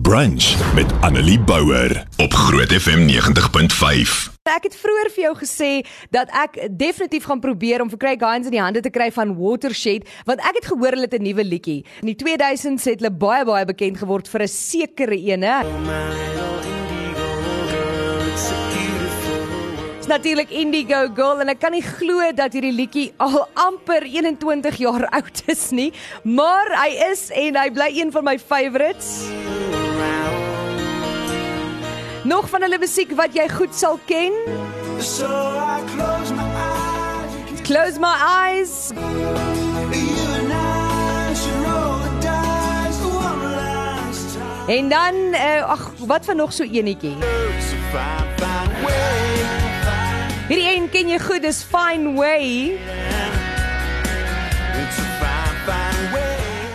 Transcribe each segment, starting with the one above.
Brunch met Annelie Bouwer op Groot FM 90.5. Ek het vroeër vir jou gesê dat ek definitief gaan probeer om vir Craig Hines in die hande te kry van Watershed want ek het gehoor hulle het 'n nuwe liedjie. In die 2000s het hulle baie baie bekend geword vir 'n sekere ene. Dis natuurlik Indigo Girl en ek kan nie glo dat hierdie liedjie al amper 21 jaar oud is nie, maar hy is en hy bly een van my favourites. Nog van hulle musiek wat jy goed sal ken? So I close my eyes. Close my eyes. En dan uh, ag wat van nog so enetjie? Hierdie een ken jy goed, dis Fine Way.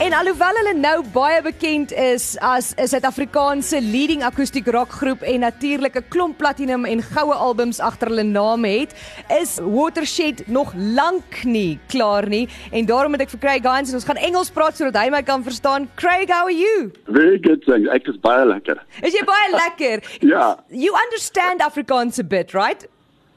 En alhoewel hulle nou baie bekend is as 'n Suid-Afrikaanse leading akoestiek rockgroep en natuurlik 'n klomp platinum en goue albums agter hulle naam het, is Watershed nog lank nie klaar nie. En daarom het ek vir Craig Hines en ons gaan Engels praat sodat hy my kan verstaan. Craig, how are you? Very good, thanks. Ek is baie lekker. Is jy baie lekker? ja. You understand Afrikaans a bit, right?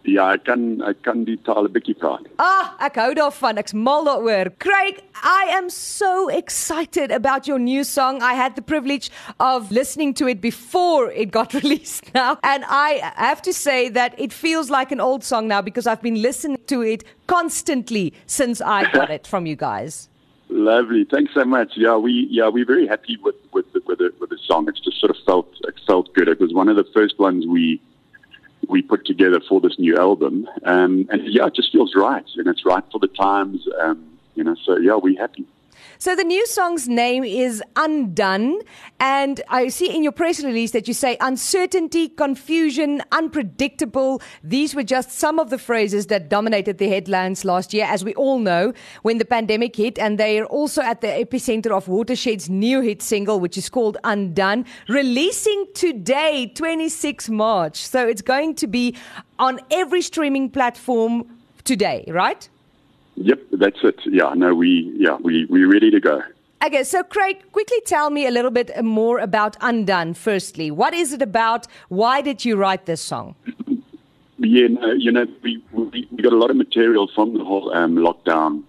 Ja, ek kan ek kan die taal 'n bietjie praat. Ah, ek hou daarvan. Ek's mal daaroor. Craig, I am so excited about your new song. I had the privilege of listening to it before it got released now, and I have to say that it feels like an old song now because I've been listening to it constantly since I got it from you guys. Lovely. Thanks so much. Yeah, we yeah, we're very happy with with the, with the, with the song. It's just sort of felt it felt good. It was one of the first ones we we put together for this new album. Um, and yeah, it just feels right. And it's right for the times. Um, you know, so yeah, we're happy. So the new song's name is Undone, and I see in your press release that you say uncertainty, confusion, unpredictable. These were just some of the phrases that dominated the headlines last year, as we all know, when the pandemic hit, and they are also at the epicenter of Watershed's new hit single, which is called Undone, releasing today, 26 March. So it's going to be on every streaming platform today, right? Yep, that's it. Yeah, no, we yeah we we're ready to go. Okay, so Craig, quickly tell me a little bit more about Undone. Firstly, what is it about? Why did you write this song? Yeah, no, you know, we, we we got a lot of material from the whole um, lockdown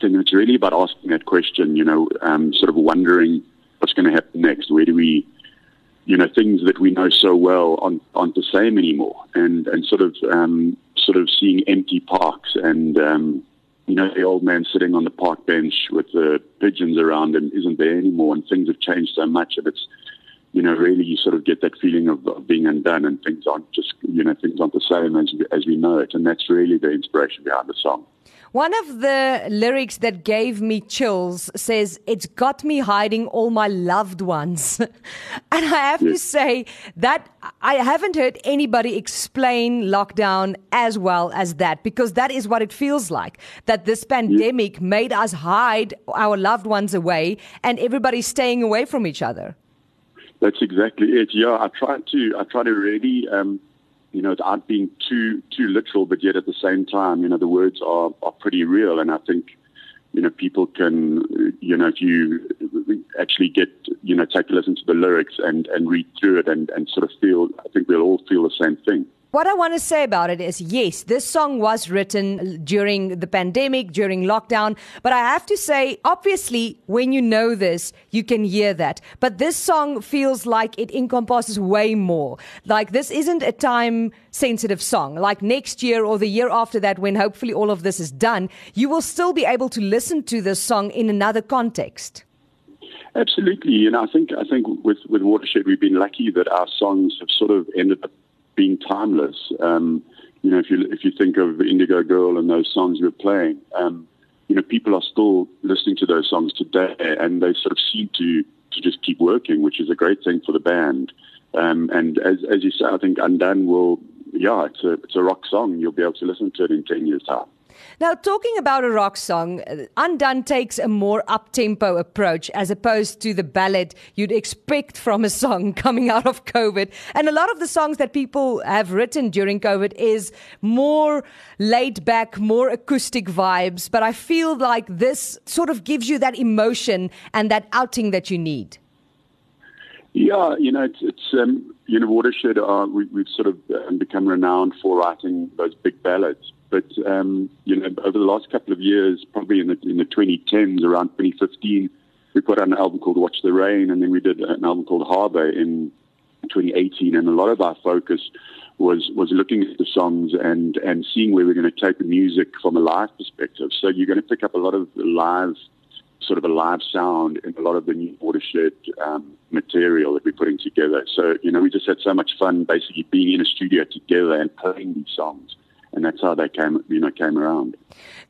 thing. It's really about asking that question. You know, um, sort of wondering what's going to happen next. Where do we you know things that we know so well aren't, aren't the same anymore, and and sort of um, sort of seeing empty parks and um, you know, the old man sitting on the park bench with the pigeons around him isn't there anymore, and things have changed so much that it's, you know, really you sort of get that feeling of, of being undone, and things aren't just, you know, things aren't the same as as we know it, and that's really the inspiration behind the song. One of the lyrics that gave me chills says, It's got me hiding all my loved ones. and I have yes. to say that I haven't heard anybody explain lockdown as well as that because that is what it feels like. That this pandemic yes. made us hide our loved ones away and everybody's staying away from each other. That's exactly it. Yeah, I try to, I try to really, um, you know, aren't being too too literal, but yet at the same time, you know, the words are are pretty real, and I think, you know, people can, you know, if you actually get, you know, take a listen to the lyrics and and read through it and and sort of feel, I think we'll all feel the same thing. What I want to say about it is yes, this song was written during the pandemic, during lockdown. But I have to say, obviously, when you know this, you can hear that. But this song feels like it encompasses way more. Like this isn't a time sensitive song. Like next year or the year after that, when hopefully all of this is done, you will still be able to listen to this song in another context. Absolutely, and I think I think with with Watershed, we've been lucky that our songs have sort of ended up being timeless. Um, you know, if you if you think of Indigo Girl and those songs we are playing, um, you know, people are still listening to those songs today, and they sort of seem to to just keep working, which is a great thing for the band. Um, and as as you say, I think Undone will, yeah, it's a it's a rock song. You'll be able to listen to it in ten years' time. Now, talking about a rock song, uh, Undone takes a more up tempo approach as opposed to the ballad you'd expect from a song coming out of COVID. And a lot of the songs that people have written during COVID is more laid back, more acoustic vibes. But I feel like this sort of gives you that emotion and that outing that you need. Yeah, you know, it's, it's um, you know, Watershed are, we, we've sort of um, become renowned for writing those big ballads. But, um, you know, over the last couple of years, probably in the, in the 2010s, around 2015, we put out an album called Watch the Rain, and then we did an album called Harbor in 2018. And a lot of our focus was was looking at the songs and and seeing where we're going to take the music from a live perspective. So you're going to pick up a lot of live sort of a live sound in a lot of the new watershed um, material that we're putting together. So, you know, we just had so much fun basically being in a studio together and playing these songs and that's how they came, you know, came around.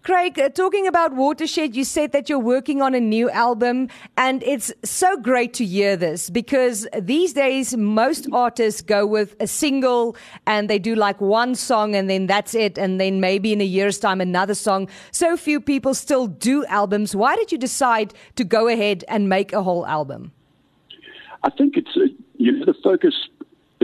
Craig, uh, talking about Watershed, you said that you're working on a new album, and it's so great to hear this because these days most artists go with a single and they do like one song and then that's it, and then maybe in a year's time another song. So few people still do albums. Why did you decide to go ahead and make a whole album? I think it's, uh, you know, the focus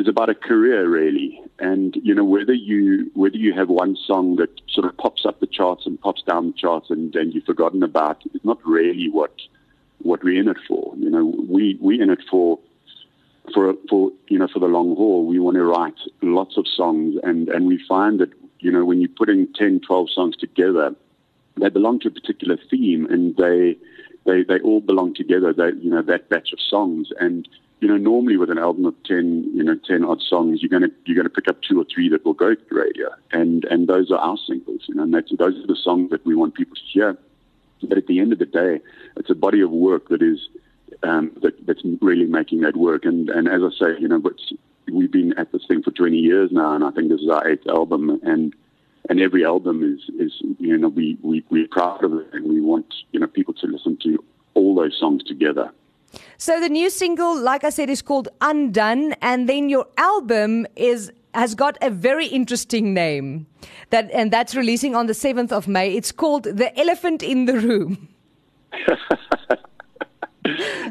is about a career really. And you know whether you whether you have one song that sort of pops up the charts and pops down the charts and then you've forgotten about it's not really what what we're in it for. You know we we in it for for for you know for the long haul. We want to write lots of songs and and we find that you know when you're putting 10 12 songs together they belong to a particular theme and they they they all belong together they you know that batch of songs. And you know, normally with an album of 10, you know, 10 odd songs, you're going to, you're to pick up two or three that will go to the radio. And, and those are our singles, you know, and that's, those are the songs that we want people to hear. But at the end of the day, it's a body of work that is, um, that, that's really making that work. And, and as I say, you know, we've been at this thing for 20 years now, and I think this is our eighth album. And, and every album is, is, you know, we, we, we're proud of it and we want, you know, people to listen to all those songs together. So the new single, like I said, is called Undone, and then your album is has got a very interesting name. That and that's releasing on the seventh of May. It's called The Elephant in the Room.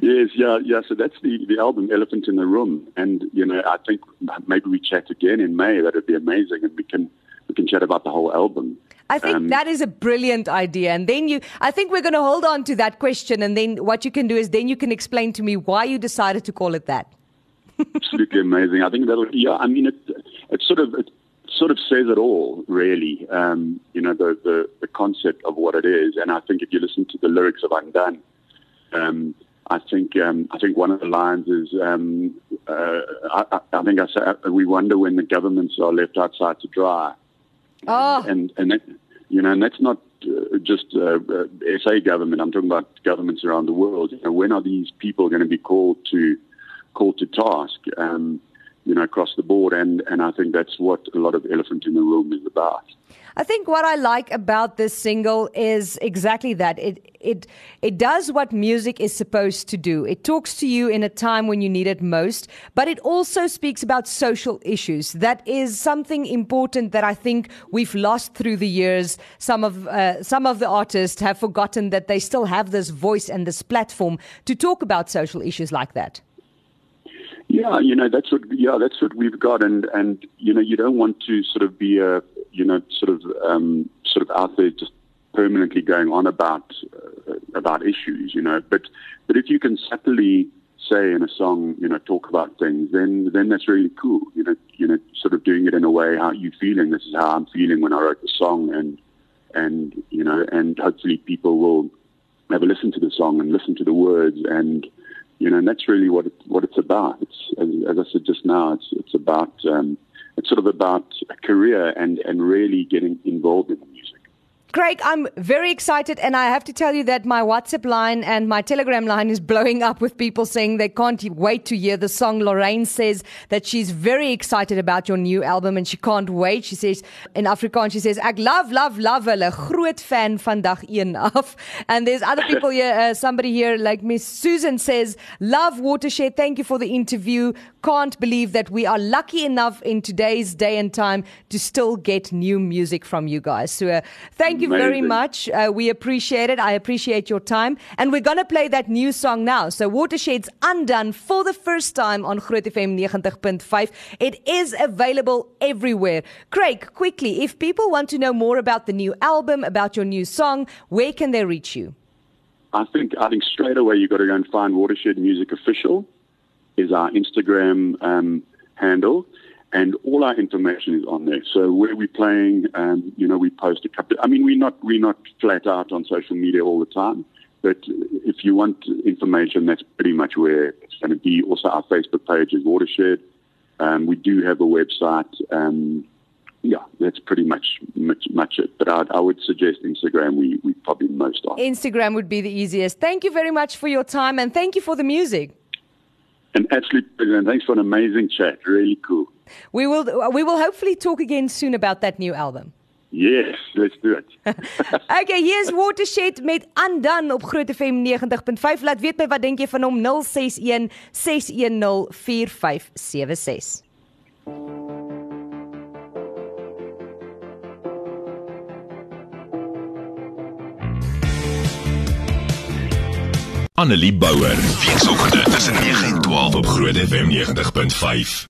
yes, yeah, yeah. So that's the, the album Elephant in the Room. And, you know, I think maybe we chat again in May. That'd be amazing. And we can we can chat about the whole album. I think um, that is a brilliant idea. And then you, I think we're going to hold on to that question. And then what you can do is then you can explain to me why you decided to call it that. absolutely amazing. I think that'll, yeah, I mean, it, it sort of, it sort of says it all, really. Um, you know, the, the, the concept of what it is. And I think if you listen to the lyrics of Undone, um, I think um, I think one of the lines is um, uh, I, I, think I say we wonder when the governments are left outside to dry. Oh. And and that, you know, and that's not uh, just uh, uh, SA government. I'm talking about governments around the world. You know, when are these people going to be called to called to task? Um, you know, across the board, and and I think that's what a lot of Elephant in the Room is about. I think what I like about this single is exactly that. It it it does what music is supposed to do. It talks to you in a time when you need it most, but it also speaks about social issues. That is something important that I think we've lost through the years. Some of uh, some of the artists have forgotten that they still have this voice and this platform to talk about social issues like that. Yeah, you know that's what yeah that's what we've got, and and you know you don't want to sort of be a you know, sort of um, sort of out there just permanently going on about uh, about issues, you know. But but if you can subtly say in a song, you know, talk about things, then then that's really cool. You know, you know, sort of doing it in a way how you feeling. This is how I'm feeling when I wrote the song, and and you know, and hopefully people will have a listen to the song and listen to the words, and you know, and that's really what it, what it's about. As, I said just now, it's it's about um, it's sort of about a career and, and really getting involved in the. Craig, I'm very excited, and I have to tell you that my WhatsApp line and my Telegram line is blowing up with people saying they can't wait to hear the song. Lorraine says that she's very excited about your new album and she can't wait. She says in Afrikaans, she says, "Ek love, love, love hulle. Groot fan van dag 1 af." And there's other people here. Uh, somebody here, like Miss Susan, says, "Love Watershed. Thank you for the interview. Can't believe that we are lucky enough in today's day and time to still get new music from you guys." So, uh, thank Thank you very much. Uh, we appreciate it. I appreciate your time. And we're going to play that new song now. So Watershed's Undone for the first time on Groot FM 90.5. It is available everywhere. Craig, quickly, if people want to know more about the new album, about your new song, where can they reach you? I think I think straight away you've got to go and find Watershed Music Official is our Instagram um, handle, and all our information is on there. So where we're playing, um, you know, we post a couple. I mean, we're not we're not flat out on social media all the time, but if you want information, that's pretty much where it's going to be. Also, our Facebook page is Watershed. Um, we do have a website. Um, yeah, that's pretty much much, much it. But I'd, I would suggest Instagram. We we probably most on. Instagram would be the easiest. Thank you very much for your time and thank you for the music. An absolute pleasure. Thanks for an amazing chat. Really cool. We will we will hopefully talk again soon about that new album. Yes, let's do it. okay, here's Watershed met Undone op Groot FM 90.5. Laat weet my wat dink jy van hom 061 610 4576. Annelie Bouwer. Weekoggend tussen 9 en 12 op Groot FM 90.5.